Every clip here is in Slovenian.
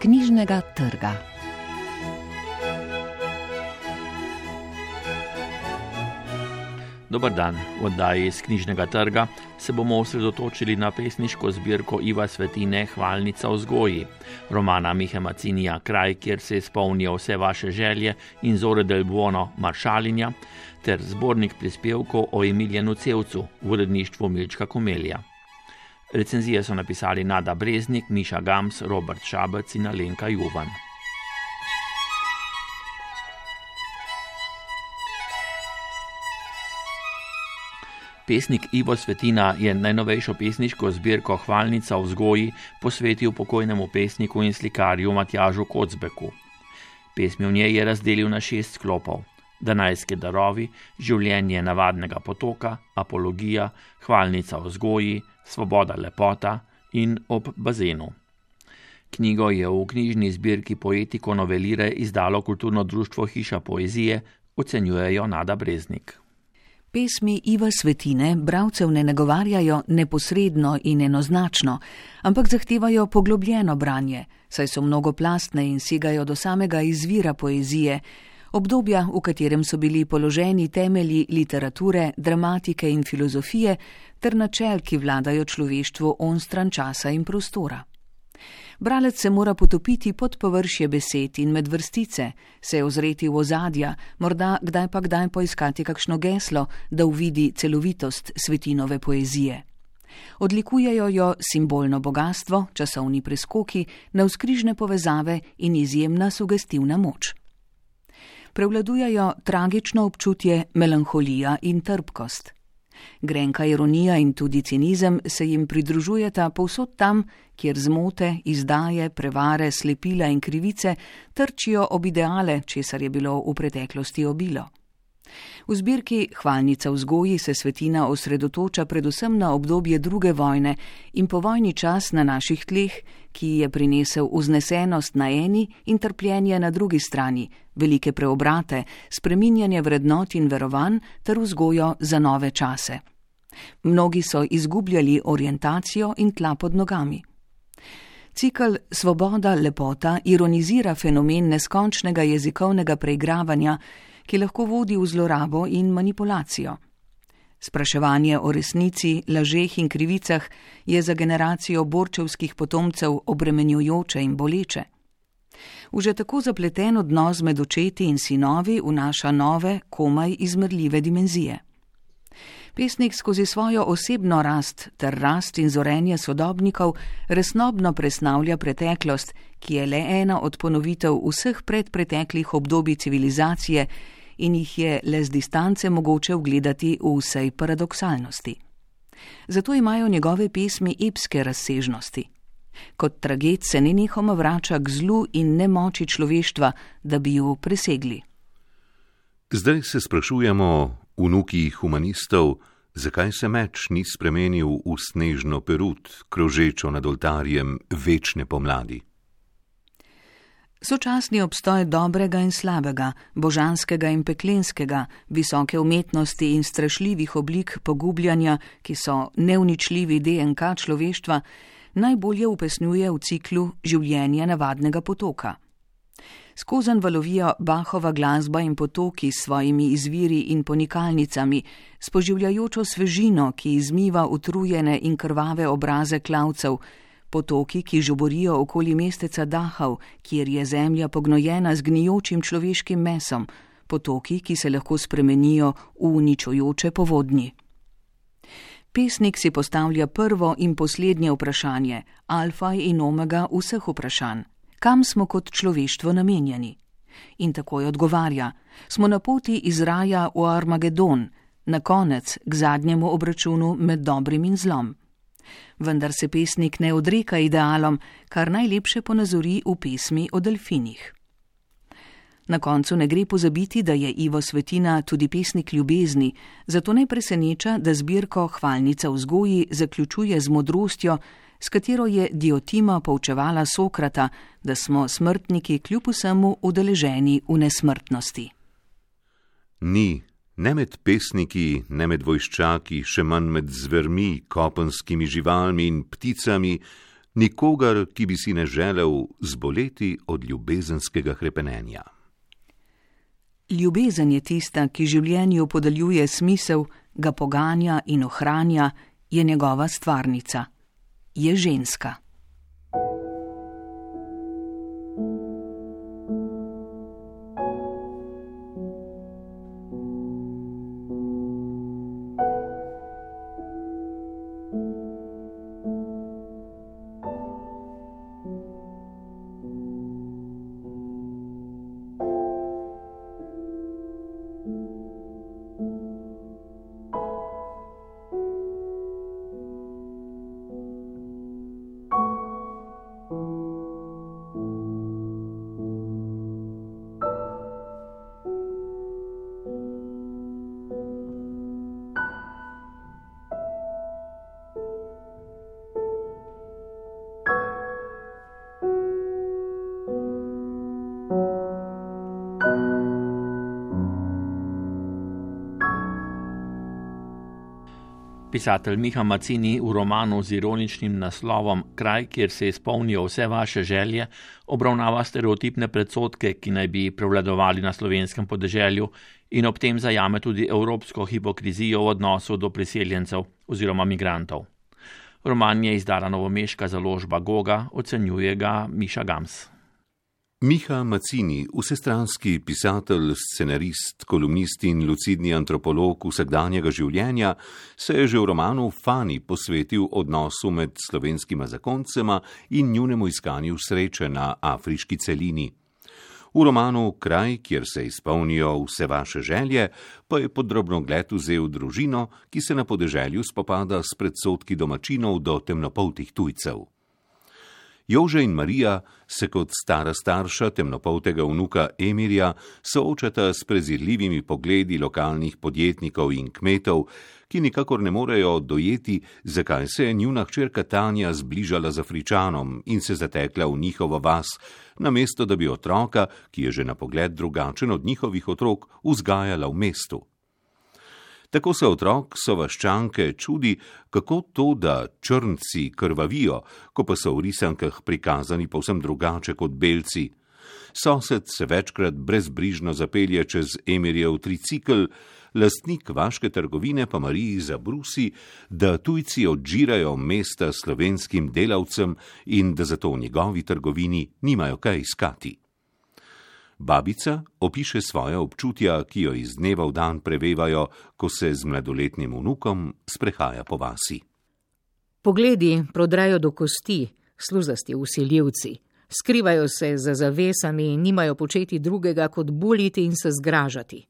knjižnega trga. Dobar dan, v oddaji iz knjižnega trga se bomo osredotočili na pesniško zbirko Iva Svetine Hvalnica o zgoji, romana Mihe Macinija Kraj, kjer se izpolnijo vse vaše želje in zore del buono Maršalinja, ter zbornik prispevkov o Emiljenu Cevcu v uredništvu Milčka Komelija. Recenzije so napisali Nada Breznik, Miša Gams, Robert Šabec in Alenka Juvan. Pesnik Ivo Svetina je najnovejšo pesniško zbirko Hvalnica o vzgoji posvetil pokojnemu pesniku in slikarju Matjažu Kocbeku. Pesmi v njej je razdelil na šest sklopov: Danajske darovi, življenje navadnega potoka, apologija, hvalnica o vzgoji, svoboda lepota in ob bazenu. Knjigo je v knjižni zbirki Poetiko novelire izdalo kulturno društvo Hiša poezije, ocenjujejo Nada Breznik. Pesmi Iva Svetine bravcev ne nagovarjajo neposredno in enoznačno, ampak zahtevajo poglobljeno branje, saj so mnogoplastne in segajo do samega izvira poezije, obdobja, v katerem so bili položeni temelji literature, dramatike in filozofije, ter načel, ki vladajo človeštvu onstran časa in prostora. Bralec se mora potopiti pod površje besed in med vrstice, se ozreti v ozadja, morda kdaj pa kdaj poiskati kakšno geslo, da uvidi celovitost svetinove poezije. Odlikujejo jo simbolno bogatstvo, časovni preskoki, navskrižne povezave in izjemna sugestivna moč. Prevladujajo tragično občutje, melanholija in trpkost. Grenka ironija in tudi cinizem se jim pridružujeta povsod tam, kjer zmote, izdaje, prevare, slepila in krivice trčijo ob ideale, česar je bilo v preteklosti obilo. V zbirki Hvalnica vzgoji se svetina osredotoča predvsem na obdobje druge vojne in povojni čas na naših tleh, ki je prinesel vznesenost na eni in trpljenje na drugi strani, velike preobrate, spreminjanje vrednot in verovanj ter vzgojo za nove čase. Mnogi so izgubljali orientacijo in tla pod nogami. Cikl Svoboda, lepota ironizira fenomen neskončnega jezikovnega preigravanja, ki lahko vodi v zlorabo in manipulacijo. Spraševanje o resnici, lažeh in krivicah je za generacijo borčevskih potomcev obremenjujoče in boleče. V že tako zapleten odnos med očeti in sinovi vnaša nove, komaj izmerljive dimenzije. Pesnik skozi svojo osebno rast ter rast in zorenje sodobnikov resnobno presnavlja preteklost, ki je le ena od ponovitev vseh predpreteklih obdobij civilizacije in jih je le z distance mogoče ugledati v vsej paradoksalnosti. Zato imajo njegove pesmi epske razsežnosti. Kot traged se nenehoma vrača k zlu in nemoči človeštva, da bi jo presegli. Zdaj se sprašujemo, vnuki humanistov, zakaj se meč ni spremenil v snežno perut, krožečo nad oltarjem večne pomladi. Sočasni obstoj dobrega in slabega, božanskega in peklenskega, visoke umetnosti in strašljivih oblik pogubljanja, ki so neuničljivi DNK človeštva, najbolje upesnjuje v ciklu življenja navadnega potoka. Skozen valovijo Bahova glasba in potoki s svojimi izviri in ponikalnicami, s poživljajočo svežino, ki izmiva utrujene in krvave obraze klavcev, potoki, ki žuborijo okoli mesteca Dahov, kjer je zemlja pognojena z gnijočim človeškim mesom, potoki, ki se lahko spremenijo v uničujoče povodnji. Pesnik si postavlja prvo in poslednje vprašanje, alfa in omega vseh vprašanj: kam smo kot človeštvo namenjeni? In takoj odgovarja: smo na poti iz raja v Armagedon, na konec k zadnjemu obračunu med dobrim in zlom vendar se pesnik ne odreka idealom, kar najlepše ponazori v pesmi o delfinih. Na koncu ne gre pozabiti, da je Ivo Svetina tudi pesnik ljubezni, zato ne preseneča, da zbirko Hvalnica vzgoji zaključuje z modrostjo, s katero je Diotima poučevala Sokrata, da smo smrtniki kljub vsemu udeleženi v nesmrtnosti. Ni ne med pesniki, ne med vojščaki, še manj med zvermi, kopenskimi živalmi in pticami, nikogar, ki bi si ne želel zboleti od ljubezenskega krepenenja. Ljubezen je tista, ki življenju podeljuje smisel, ga poganja in ohranja, je njegova stvarnica. Je ženska. Pisatelj Miha Macini v romanu z ironičnim naslovom Kraj, kjer se izpolnijo vse vaše želje, obravnava stereotipne predsotke, ki naj bi prevladovali na slovenskem podeželju in ob tem zajame tudi evropsko hipokrizijo v odnosu do priseljencev oziroma migrantov. Roman je izdala novomeška založba Goga, ocenjuje ga Miša Gams. Miha Macini, vsestranski pisatelj, scenarist, kolumnist in lucidni antropolog vsakdanjega življenja, se je že v romanu Fani posvetil odnosu med slovenskima zakoncema in njunemu iskanju sreče na afriški celini. V romanu Kraj, kjer se izpolnijo vse vaše želje, pa je podrobno gled vzel družino, ki se na podeželju spopada s predsotki domačinov do temnopoltih tujcev. Jože in Marija se kot stara starša temnopoltega vnuka Emirja soočata s prezirljivimi pogledi lokalnih podjetnikov in kmetov, ki nikakor ne morejo dojeti, zakaj se je njuna hčerka Tanja zbližala z Afričanom in se zatekla v njihovo vas, namesto da bi otroka, ki je že na pogled drugačen od njihovih otrok, vzgajala v mestu. Tako se otrok sovaščanke čudi, kako to, da črnci krvavijo, ko pa so v risankah prikazani povsem drugače kot belci. Sosed se večkrat brezbrižno zapelje čez Emirjev tricikl, lastnik vaške trgovine pa Mariji zabrusi, da tujci odžirajo mesta slovenskim delavcem in da zato v njegovi trgovini nimajo kaj iskati. Babica opiše svoje občutja, ki jo iz dneva v dan prevevajo, ko se z mladoletnim vnukom sprehaja po vasi. Pogledi prodrejo do kosti, sluzasti usiljivci, skrivajo se za zavesami in nimajo početi drugega kot buliti in se zgražati.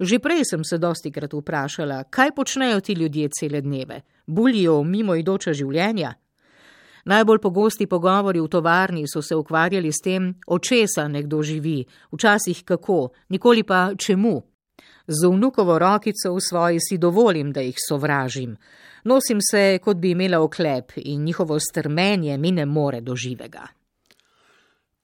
Že prej sem se dosti krat vprašala, kaj počnejo ti ljudje cele dneve, bulijo mimoidoča življenja. Najbolj pogosti pogovori v tovarni so se ukvarjali s tem, od česa nekdo živi, včasih kako, nikoli pa čemu. Z vnukovo rokico v svoji si dovolim, da jih sovražim. Nosim se, kot bi imela oklep in njihovo strmenje mi ne more do živega.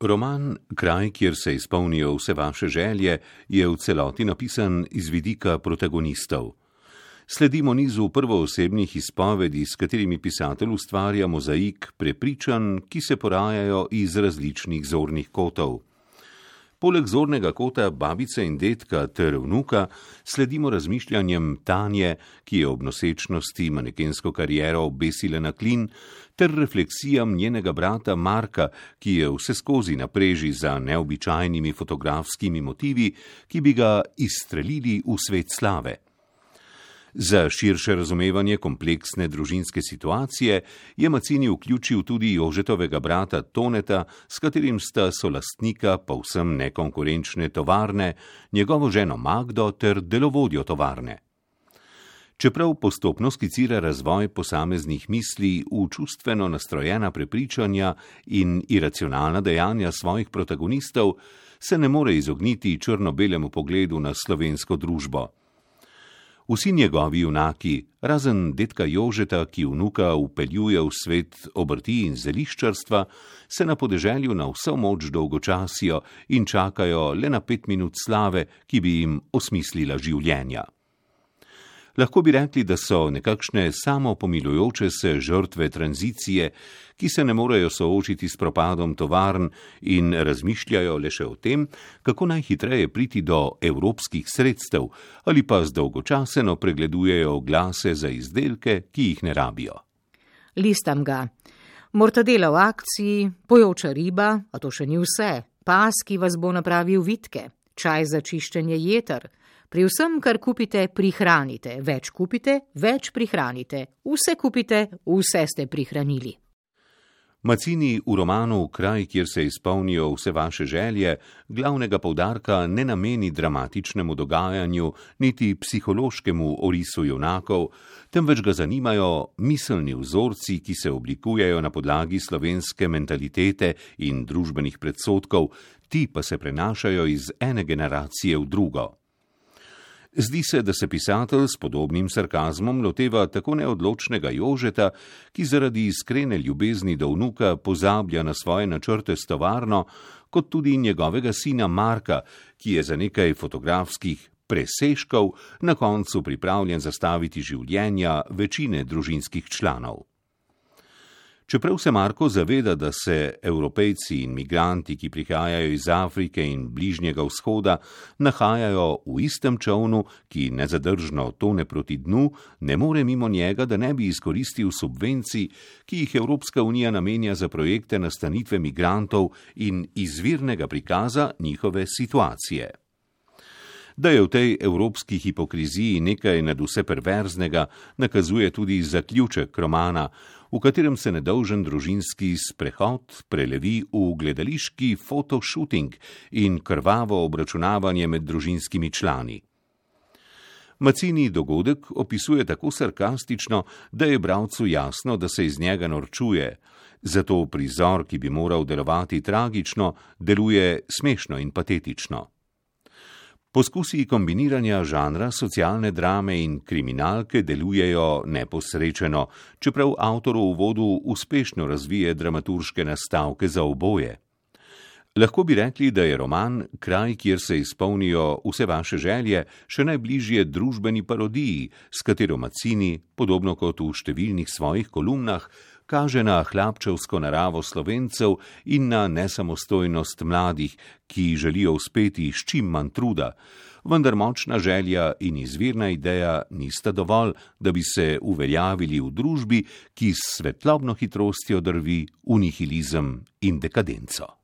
Roman Kraj, kjer se izpolnijo vse vaše želje, je v celoti napisan iz vidika protagonistov sledimo nizu prvoosebnih izpovedi, s katerimi pisatelj ustvarja mozaik prepričanj, ki se porajajo iz različnih zornih kotov. Poleg zornega kota babice in detka ter vnuka sledimo razmišljanjem Tanje, ki je ob nosečnosti manekensko kariero obesila na klin, ter refleksijam njenega brata Marka, ki je vse skozi napreži za neobičajnimi fotografskimi motivi, ki bi ga izstrelili v svet slave. Za širše razumevanje kompleksne družinske situacije je Macini vključil tudi Jožetovega brata Toneta, s katerim sta solastnika povsem nekonkurenčne tovarne, njegovo ženo Magdo ter delovodjo tovarne. Čeprav postopno skicira razvoj posameznih misli v čustveno nastrojena prepričanja in iracionalna dejanja svojih protagonistov, se ne more izogniti črno-belemu pogledu na slovensko družbo. Vsi njegovi junaki, razen detka Jožeta, ki vnuka upeljuje v svet obrti in zeliščarstva, se na podeželju na vso moč dolgočasijo in čakajo le na pet minut slave, ki bi jim osmislila življenja. Lahko bi rekli, da so nekakšne samopomilujoče se žrtve tranzicije, ki se ne morejo soočiti s propadom tovarn in razmišljajo le še o tem, kako najhitreje priti do evropskih sredstev ali pa zdolgočaseno pregledujejo glase za izdelke, ki jih ne rabijo. Listam ga. Mortadela v akciji, pojoča riba, a to še ni vse, pas, ki vas bo napravil vitke, čaj za čiščenje jeter. Pri vsem, kar kupite, prihranite. Več kupite, več prihranite. Vse kupite, vse ste prihranili. Macini v romanu Kraj, kjer se izpolnijo vse vaše želje, glavnega povdarka ne nameni dramatičnemu dogajanju, niti psihološkemu orisu junakov, temveč ga zanimajo miselni vzorci, ki se oblikujejo na podlagi slovenske mentalitete in družbenih predsotkov, ti pa se prenašajo iz ene generacije v drugo. Zdi se, da se pisatelj s podobnim sarkazmom loteva tako neodločnega Jožeta, ki zaradi iskrene ljubezni do vnuka pozablja na svoje načrte s tovarno, kot tudi njegovega sina Marka, ki je za nekaj fotografskih preseškov na koncu pripravljen zastaviti življenja večine družinskih članov. Čeprav se Marko zaveda, da se evropejci in migranti, ki prihajajo iz Afrike in bližnjega vzhoda, nahajajo v istem čovnu, ki nezadržno tone proti dnu, ne more mimo njega, da ne bi izkoristil subvencij, ki jih Evropska unija namenja za projekte nastanitve migrantov in izvirnega prikaza njihove situacije. Da je v tej evropski hipokriziji nekaj nad vse perverznega, nakazuje tudi zaključek romana, v katerem se nedolžen družinski sprehod prelevi v gledališki fotoshooting in krvavo obračunavanje med družinskimi člani. Macini dogodek opisuje tako sarkastično, da je bravcu jasno, da se iz njega norčuje, zato prizor, ki bi moral delovati tragično, deluje smešno in patetično. Poskusi kombiniranja žanra socialne drame in kriminalke delujejo neposrečeno, čeprav avtor v uvodu uspešno razvije dramaturške nastavke za oboje. Lahko bi rekli, da je roman kraj, kjer se izpolnijo vse vaše želje, še najbližje družbeni parodiji, s katero Macini, podobno kot v številnih svojih kolumnah, kaže na hlapčevsko naravo slovencev in na nesamostojnost mladih, ki želijo uspeti s čim manj truda. Vendar močna želja in izvirna ideja nista dovolj, da bi se uveljavili v družbi, ki s svetlobno hitrostjo drvi v nihilizem in dekadenco.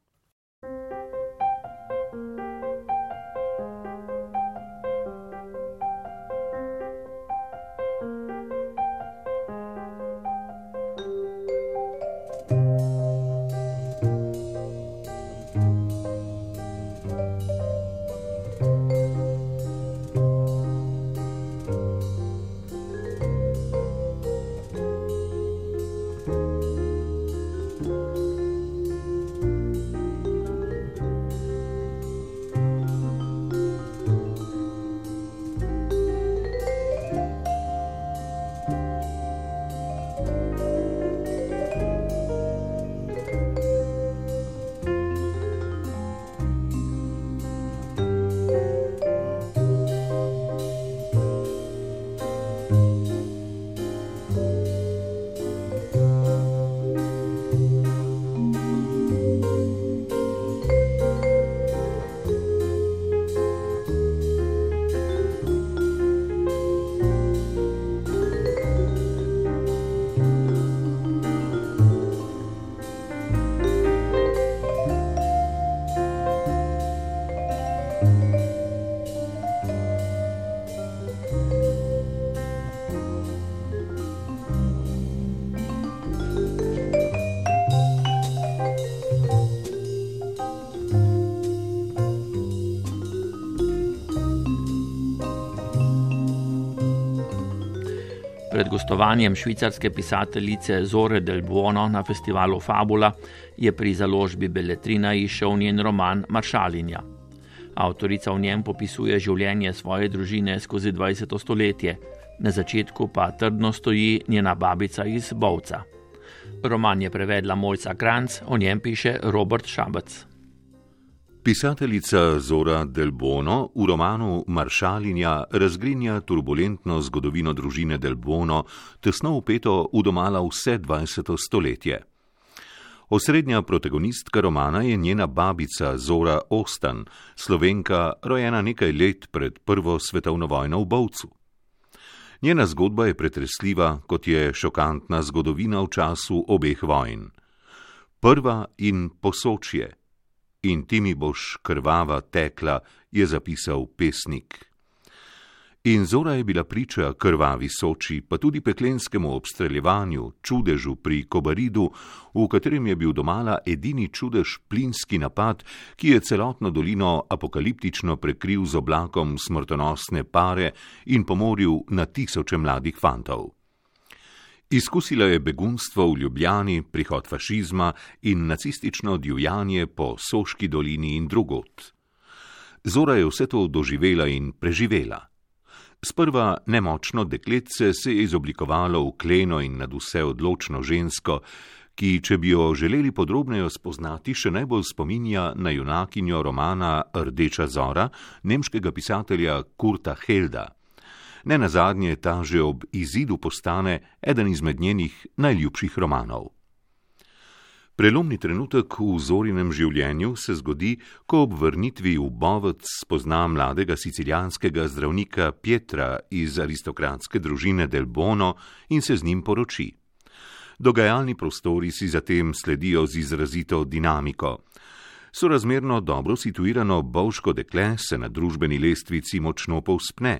Gostovanjem švicarske pisateljice Zore del Buono na festivalu Fabula je pri založbi Beletrina išel njen roman Maršalinja. Avtorica v njem popisuje življenje svoje družine skozi 20. stoletje, na začetku pa trdno stoji njena babica iz Bovca. Roman je prevedla Mojca Kranc, o njem piše Robert Šabac. Pisateljica Zora Del Bono v romanu Maršalinja razgrinja turbulentno zgodovino družine Del Bono, tesno upeto v domala vse 20. stoletje. Osrednja protagonistka romana je njena babica Zora Ostan, slovenka, rojena nekaj let pred Prvo svetovno vojno v Bovcu. Njena zgodba je pretresljiva, kot je šokantna zgodovina v času obeh vojn. Prva in posočje in ti mi boš krvava tekla, je zapisal pesnik. In Zora je bila priča krvavi soči, pa tudi peklenskemu obstreljevanju, čudežu pri Kobaridu, v katerem je bil domala edini čudež plinski napad, ki je celotno dolino apokaliptično prekril z oblakom smrtonosne pare in pomoril na tisoče mladih fantov. Izkusila je begunstvo v Ljubljani, prihod fašizma in nacistično divjanje po Soški dolini in drugot. Zora je vse to doživela in preživela. Sprva nemočno dekletce se je izoblikovalo v kleno in nad vse odločno žensko, ki, če bi jo želeli podrobneje spoznati, še najbolj spominja na junakinjo romana Rdeča zora nemškega pisatelja Kurta Helda ne nazadnje ta že ob izidu postane eden izmed njenih najljubših romanov. Prelomni trenutek v zorinem življenju se zgodi, ko ob vrnitvi v Bovec spozna mladega sicilijanskega zdravnika Pietra iz aristokratske družine Del Bono in se z njim poroči. Dogajalni prostori si zatem sledijo z izrazito dinamiko. Sorazmerno dobro situirano bovško dekle se na družbeni lestvici močno povspne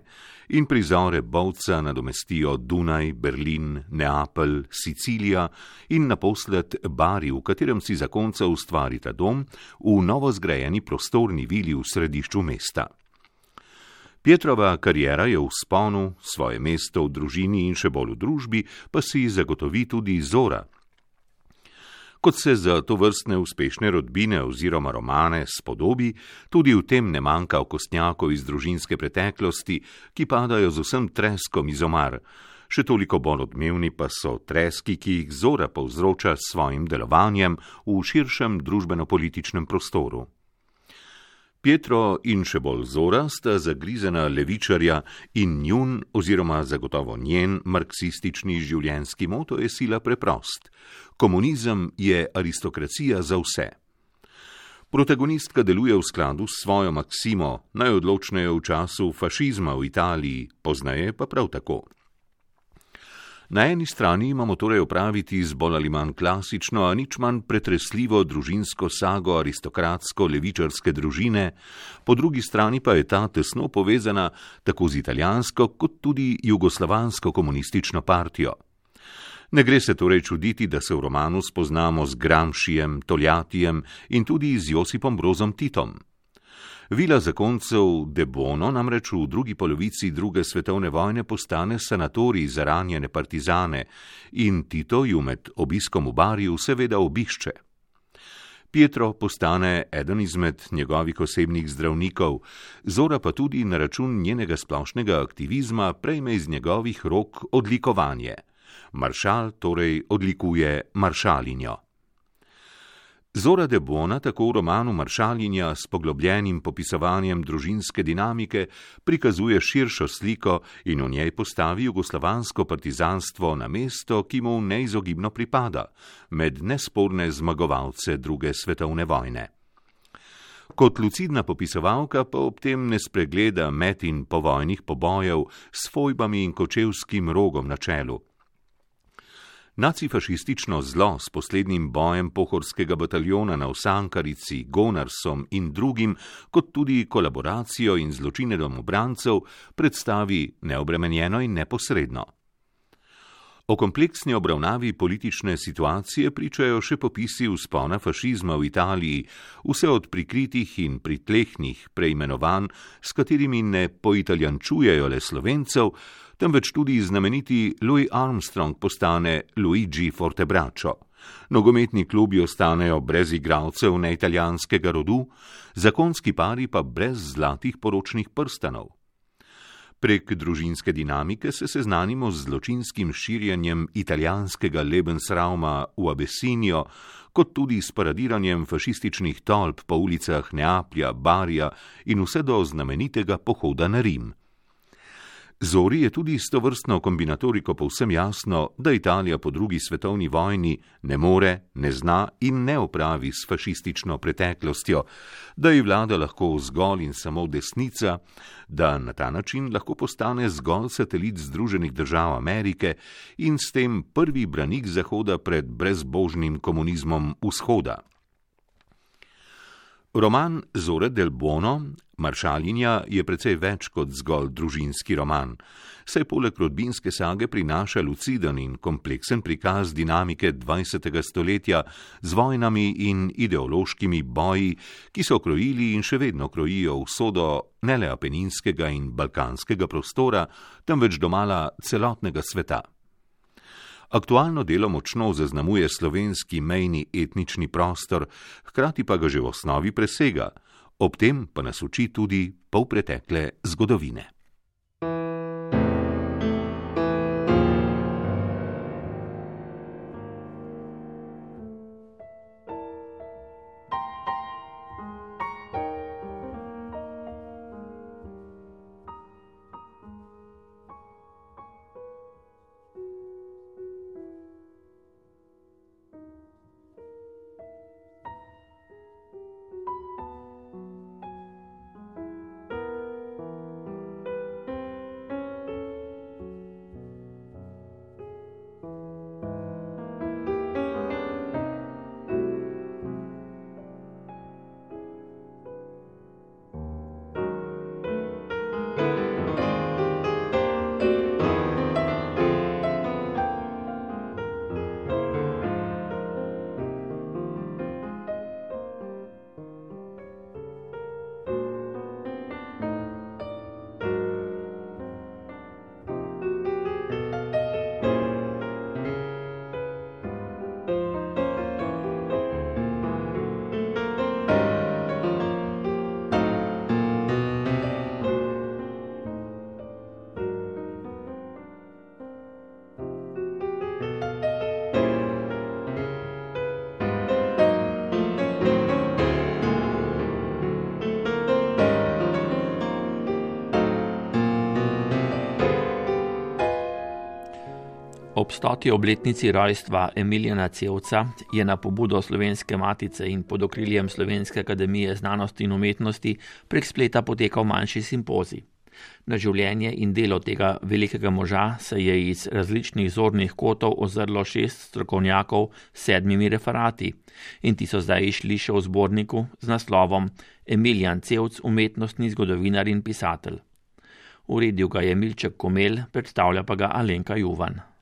in prizore bovca nadomestijo Dunaj, Berlin, Neapelj, Sicilija in naposled Bari, v katerem si zakonca ustvarita dom v novo zgrajeni prostorni vili v središču mesta. Pietrova karijera je v sponu, svoje mesto v družini in še bolj v družbi pa si zagotovi tudi Zora, kot se za to vrstne uspešne rodbine oziroma romane spodobi, tudi v tem ne manjka okostnjakov iz družinske preteklosti, ki padajo z vsem treskom iz omar. Še toliko bolj odmevni pa so treski, ki jih Zora povzroča s svojim delovanjem v širšem družbeno-političnem prostoru. Pietro in še bolj Zora sta zagrizena levičarja in njun oziroma zagotovo njen marksistični življenjski moto je sila preprost. Komunizem je aristokracija za vse. Protagonistka deluje v skladu s svojo maksimo, najodločneje v času fašizma v Italiji, poznaje pa prav tako. Na eni strani imamo torej opraviti z bolj ali manj klasično, a nič manj pretresljivo družinsko sago aristokratsko-levičarske družine, po drugi strani pa je ta tesno povezana tako z italijansko kot tudi jugoslovansko komunistično partijo. Ne gre se torej čuditi, da se v romanu spoznamo z Gramšijem, Toljatijem in tudi z Josipom Brozom Titom. Vila zakoncev De Bono namreč v drugi polovici druge svetovne vojne postane sanatorij za ranjene partizane in Tito ju med obiskom v Barju seveda obišče. Pietro postane eden izmed njegovih osebnih zdravnikov, Zora pa tudi na račun njenega splošnega aktivizma prejme iz njegovih rok odlikovanje. Maršal torej odlikuje maršalinjo. Zora de Bona tako v romanu Maršalinja s poglobljenim popisovanjem družinske dinamike prikazuje širšo sliko in v njej postavi jugoslovansko partizanstvo na mesto, ki mu neizogibno pripada, med nesporne zmagovalce druge svetovne vojne. Kot lucidna popisovalka pa ob tem ne spregleda met in povojnih pobojev s fojbami in kočevskim rogom na čelu. Nacifašistično zlo s poslednjim bojem pohorskega bataljona na Osankarici, Gonarsom in drugim, kot tudi kolaboracijo in zločine domobrancev, predstavi neobremenjeno in neposredno. O kompleksni obravnavi politične situacije pričajo še popisi vzpona fašizma v Italiji, vse od prikritih in pritlehnih preimenovanj, s katerimi ne poitaljančujejo le slovencev, temveč tudi znameniti Louis Armstrong postane Luigi Fortebraccio. Nogometni klubi ostanejo brez igralcev neitalijanskega rodu, zakonski pari pa brez zlatih poročnih prstanov. Prek družinske dinamike se seznanimo z zločinskim širjenjem italijanskega Lebensrauma v Abesinijo, kot tudi s paradiranjem fašističnih tolp po ulicah Neaplja, Barja in vse do znamenitega pohoda na Rim. Zori je tudi s to vrstno kombinatoriko povsem jasno, da Italija po drugi svetovni vojni ne more, ne zna in ne opravi s fašistično preteklostjo, da ji vlada lahko zgolj in samo desnica, da na ta način lahko postane zgolj satelit Združenih držav Amerike in s tem prvi branik Zahoda pred brezbožnim komunizmom Vzhoda. Roman Zore del Bono, Maršalinja, je precej več kot zgolj družinski roman. Saj poleg rodbinske sage prinaša luciden in kompleksen prikaz dinamike 20. stoletja z vojnami in ideološkimi boji, ki so krojili in še vedno krojijo vsodo ne le apeninskega in balkanskega prostora, temveč domala celotnega sveta. Aktualno delo močno zaznamuje slovenski mejni etnični prostor, hkrati pa ga že v osnovi presega, ob tem pa nas uči tudi polpretekle zgodovine. Ob stoti obletnici rojstva Emilijana Cevca je na pobudo Slovenske matice in pod okriljem Slovenske akademije znanosti in umetnosti prek spleta potekal manjši simpozij. Na življenje in delo tega velikega moža se je iz različnih zornih kotov ozrlo šest strokovnjakov s sedmimi referati in ti so zdaj išli še v zborniku z naslovom Emilijan Cevc, umetnostni zgodovinar in pisatelj. Uredil ga je Milček Komel, predstavlja pa ga Alenka Juvan.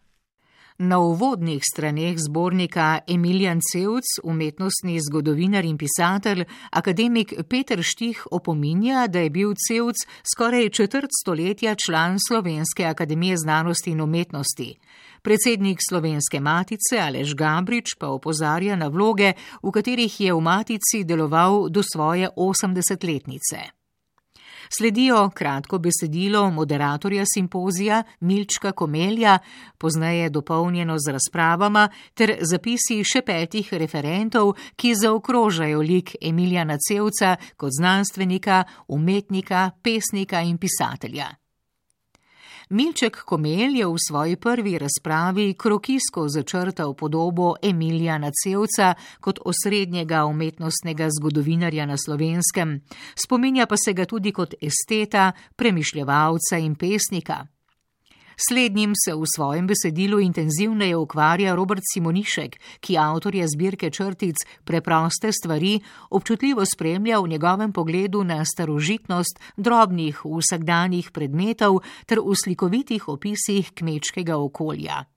Na uvodnih straneh zbornika Emilijan Cevc, umetnostni zgodovinar in pisatelj, akademik Peter Štih opominja, da je bil Cevc skoraj četrt stoletja član Slovenske akademije znanosti in umetnosti. Predsednik Slovenske matice Alež Gabrič pa opozarja na vloge, v katerih je v matici deloval do svoje osemdesetletnice. Sledijo kratko besedilo moderatorja simpozija Milčka Komelja, poznaje dopolnjeno z razpravama, ter zapisi še petih referentov, ki zaokrožajo lik Emiljana Cevca kot znanstvenika, umetnika, pesnika in pisatelja. Milček Komel je v svoji prvi razpravi krokisko začrtal podobo Emilija Nacevca kot osrednjega umetnostnega zgodovinarja na slovenskem, spominja pa se ga tudi kot esteta, premišljevalca in pesnika. Slednjim se v svojem besedilu intenzivneje ukvarja Robert Simonišek, ki avtorja zbirke črtic Preproste stvari občutljivo spremlja v njegovem pogledu na starožitnost drobnih vsakdanjih predmetov ter v slikovitih opisih kmečkega okolja.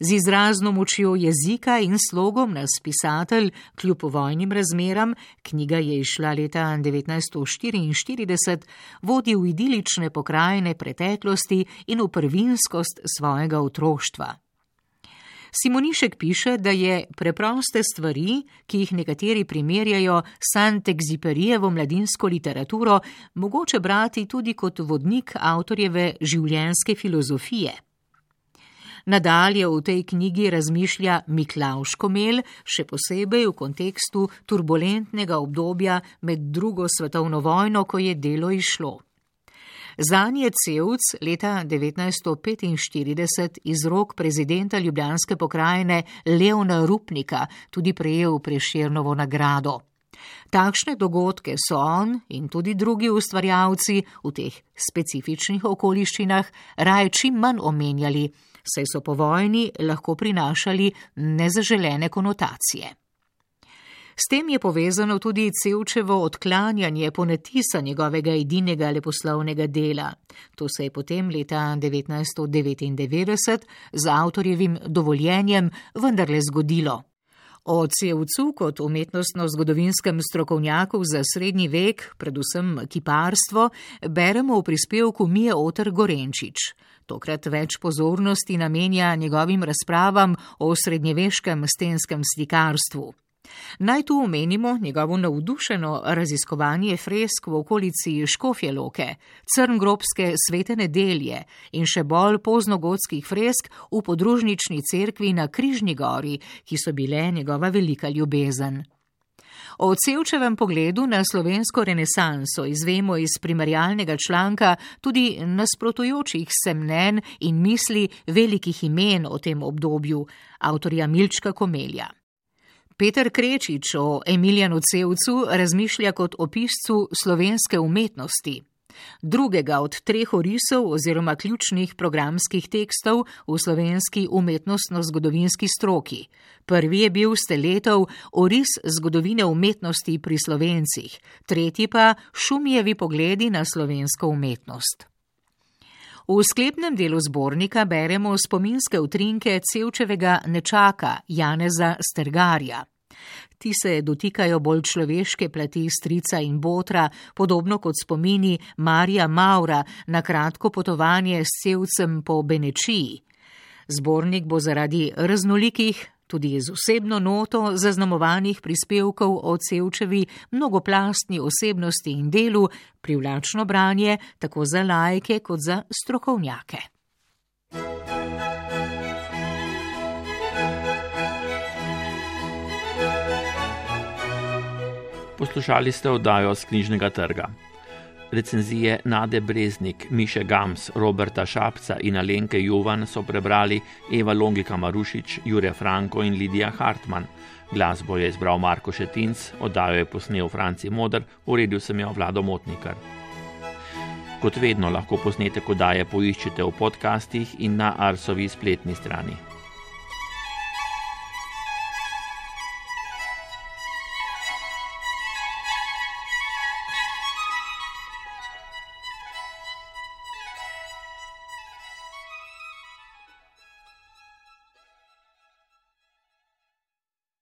Z izrazno močjo jezika in slogom nas pisatelj, kljub vojnim razmeram, knjiga je išla leta 1944, vodi v idilične pokrajine preteklosti in v prvinskost svojega otroštva. Simonišek piše, da je preproste stvari, ki jih nekateri primerjajo s Sant'Exiperijevo mladinsko literaturo, mogoče brati tudi kot vodnik avtorjeve življenjske filozofije. Nadalje v tej knjigi razmišlja Miklaš Komel, še posebej v kontekstu turbulentnega obdobja med drugo svetovno vojno, ko je delo išlo. Zanje je Cevc leta 1945 iz rok prezidenta Ljubljanske pokrajine Leona Rupnika tudi prejel preširnovo nagrado. Takšne dogodke so on in tudi drugi ustvarjalci v teh specifičnih okoliščinah raje čim manj omenjali, saj so po vojni lahko prinašali nezaželene konotacije. S tem je povezano tudi Cevčevo odklanjanje ponetisa njegovega edinega leposlovnega dela. To se je potem leta 1999 z avtorjevim dovoljenjem vendarle zgodilo. O Cevcu kot umetnostno-zgodovinskem strokovnjaku za srednji vek, predvsem kiparstvo, beremo v prispevku Mije Otr Gorenčič. Tokrat več pozornosti namenja njegovim razpravam o srednjeveškem stenskem slikarstvu. Naj tu omenimo njegovo navdušeno raziskovanje fresk v okolici Škofjeloke, Crngrobske svete nedelje in še bolj poznogotskih fresk v podružnični cerkvi na Križni gori, ki so bile njegova velika ljubezen. O Cevčevem pogledu na slovensko renesanso izvemo iz primerjalnega članka tudi nasprotujočih se mnen in misli velikih imen o tem obdobju, avtorja Milčka Komelja. Peter Krečič o Emiljanu Cevcu razmišlja kot o piscu slovenske umetnosti. Drugega od treh orisov oziroma ključnih programskih tekstov v slovenski umetnostno-zgodovinski stroki. Prvi je bil steletov oris zgodovine umetnosti pri slovencih, tretji pa šumijevi pogledi na slovensko umetnost. V sklepnem delu zbornika beremo spominske utrinke Cevčevega nečaka Janeza Stergarja. Ti se dotikajo bolj človeške plati strica in botra, podobno kot spomini Marija Maura na kratko potovanje s Cevcem po Benečiji. Zbornik bo zaradi raznolikih tudi z osebno noto zaznamovanih prispevkov o Cevčevi mnogoplastni osebnosti in delu privlačno branje tako za lajke kot za strokovnjake. Poslušali ste oddajo z knjižnega trga. Recenzije Nade Breznik, Miše Gams, Roberta Šapca in Alenke Jovan so prebrali Eva Longika Marušič, Jure Franko in Lidija Hartmann. Glasbo je izbral Marko Šetinc, oddajo je posnel Franci Modr, uredil sem jo Vlado Motnikar. Kot vedno lahko posnetek oddaje poiščete v podcastih in na Arsovi spletni strani.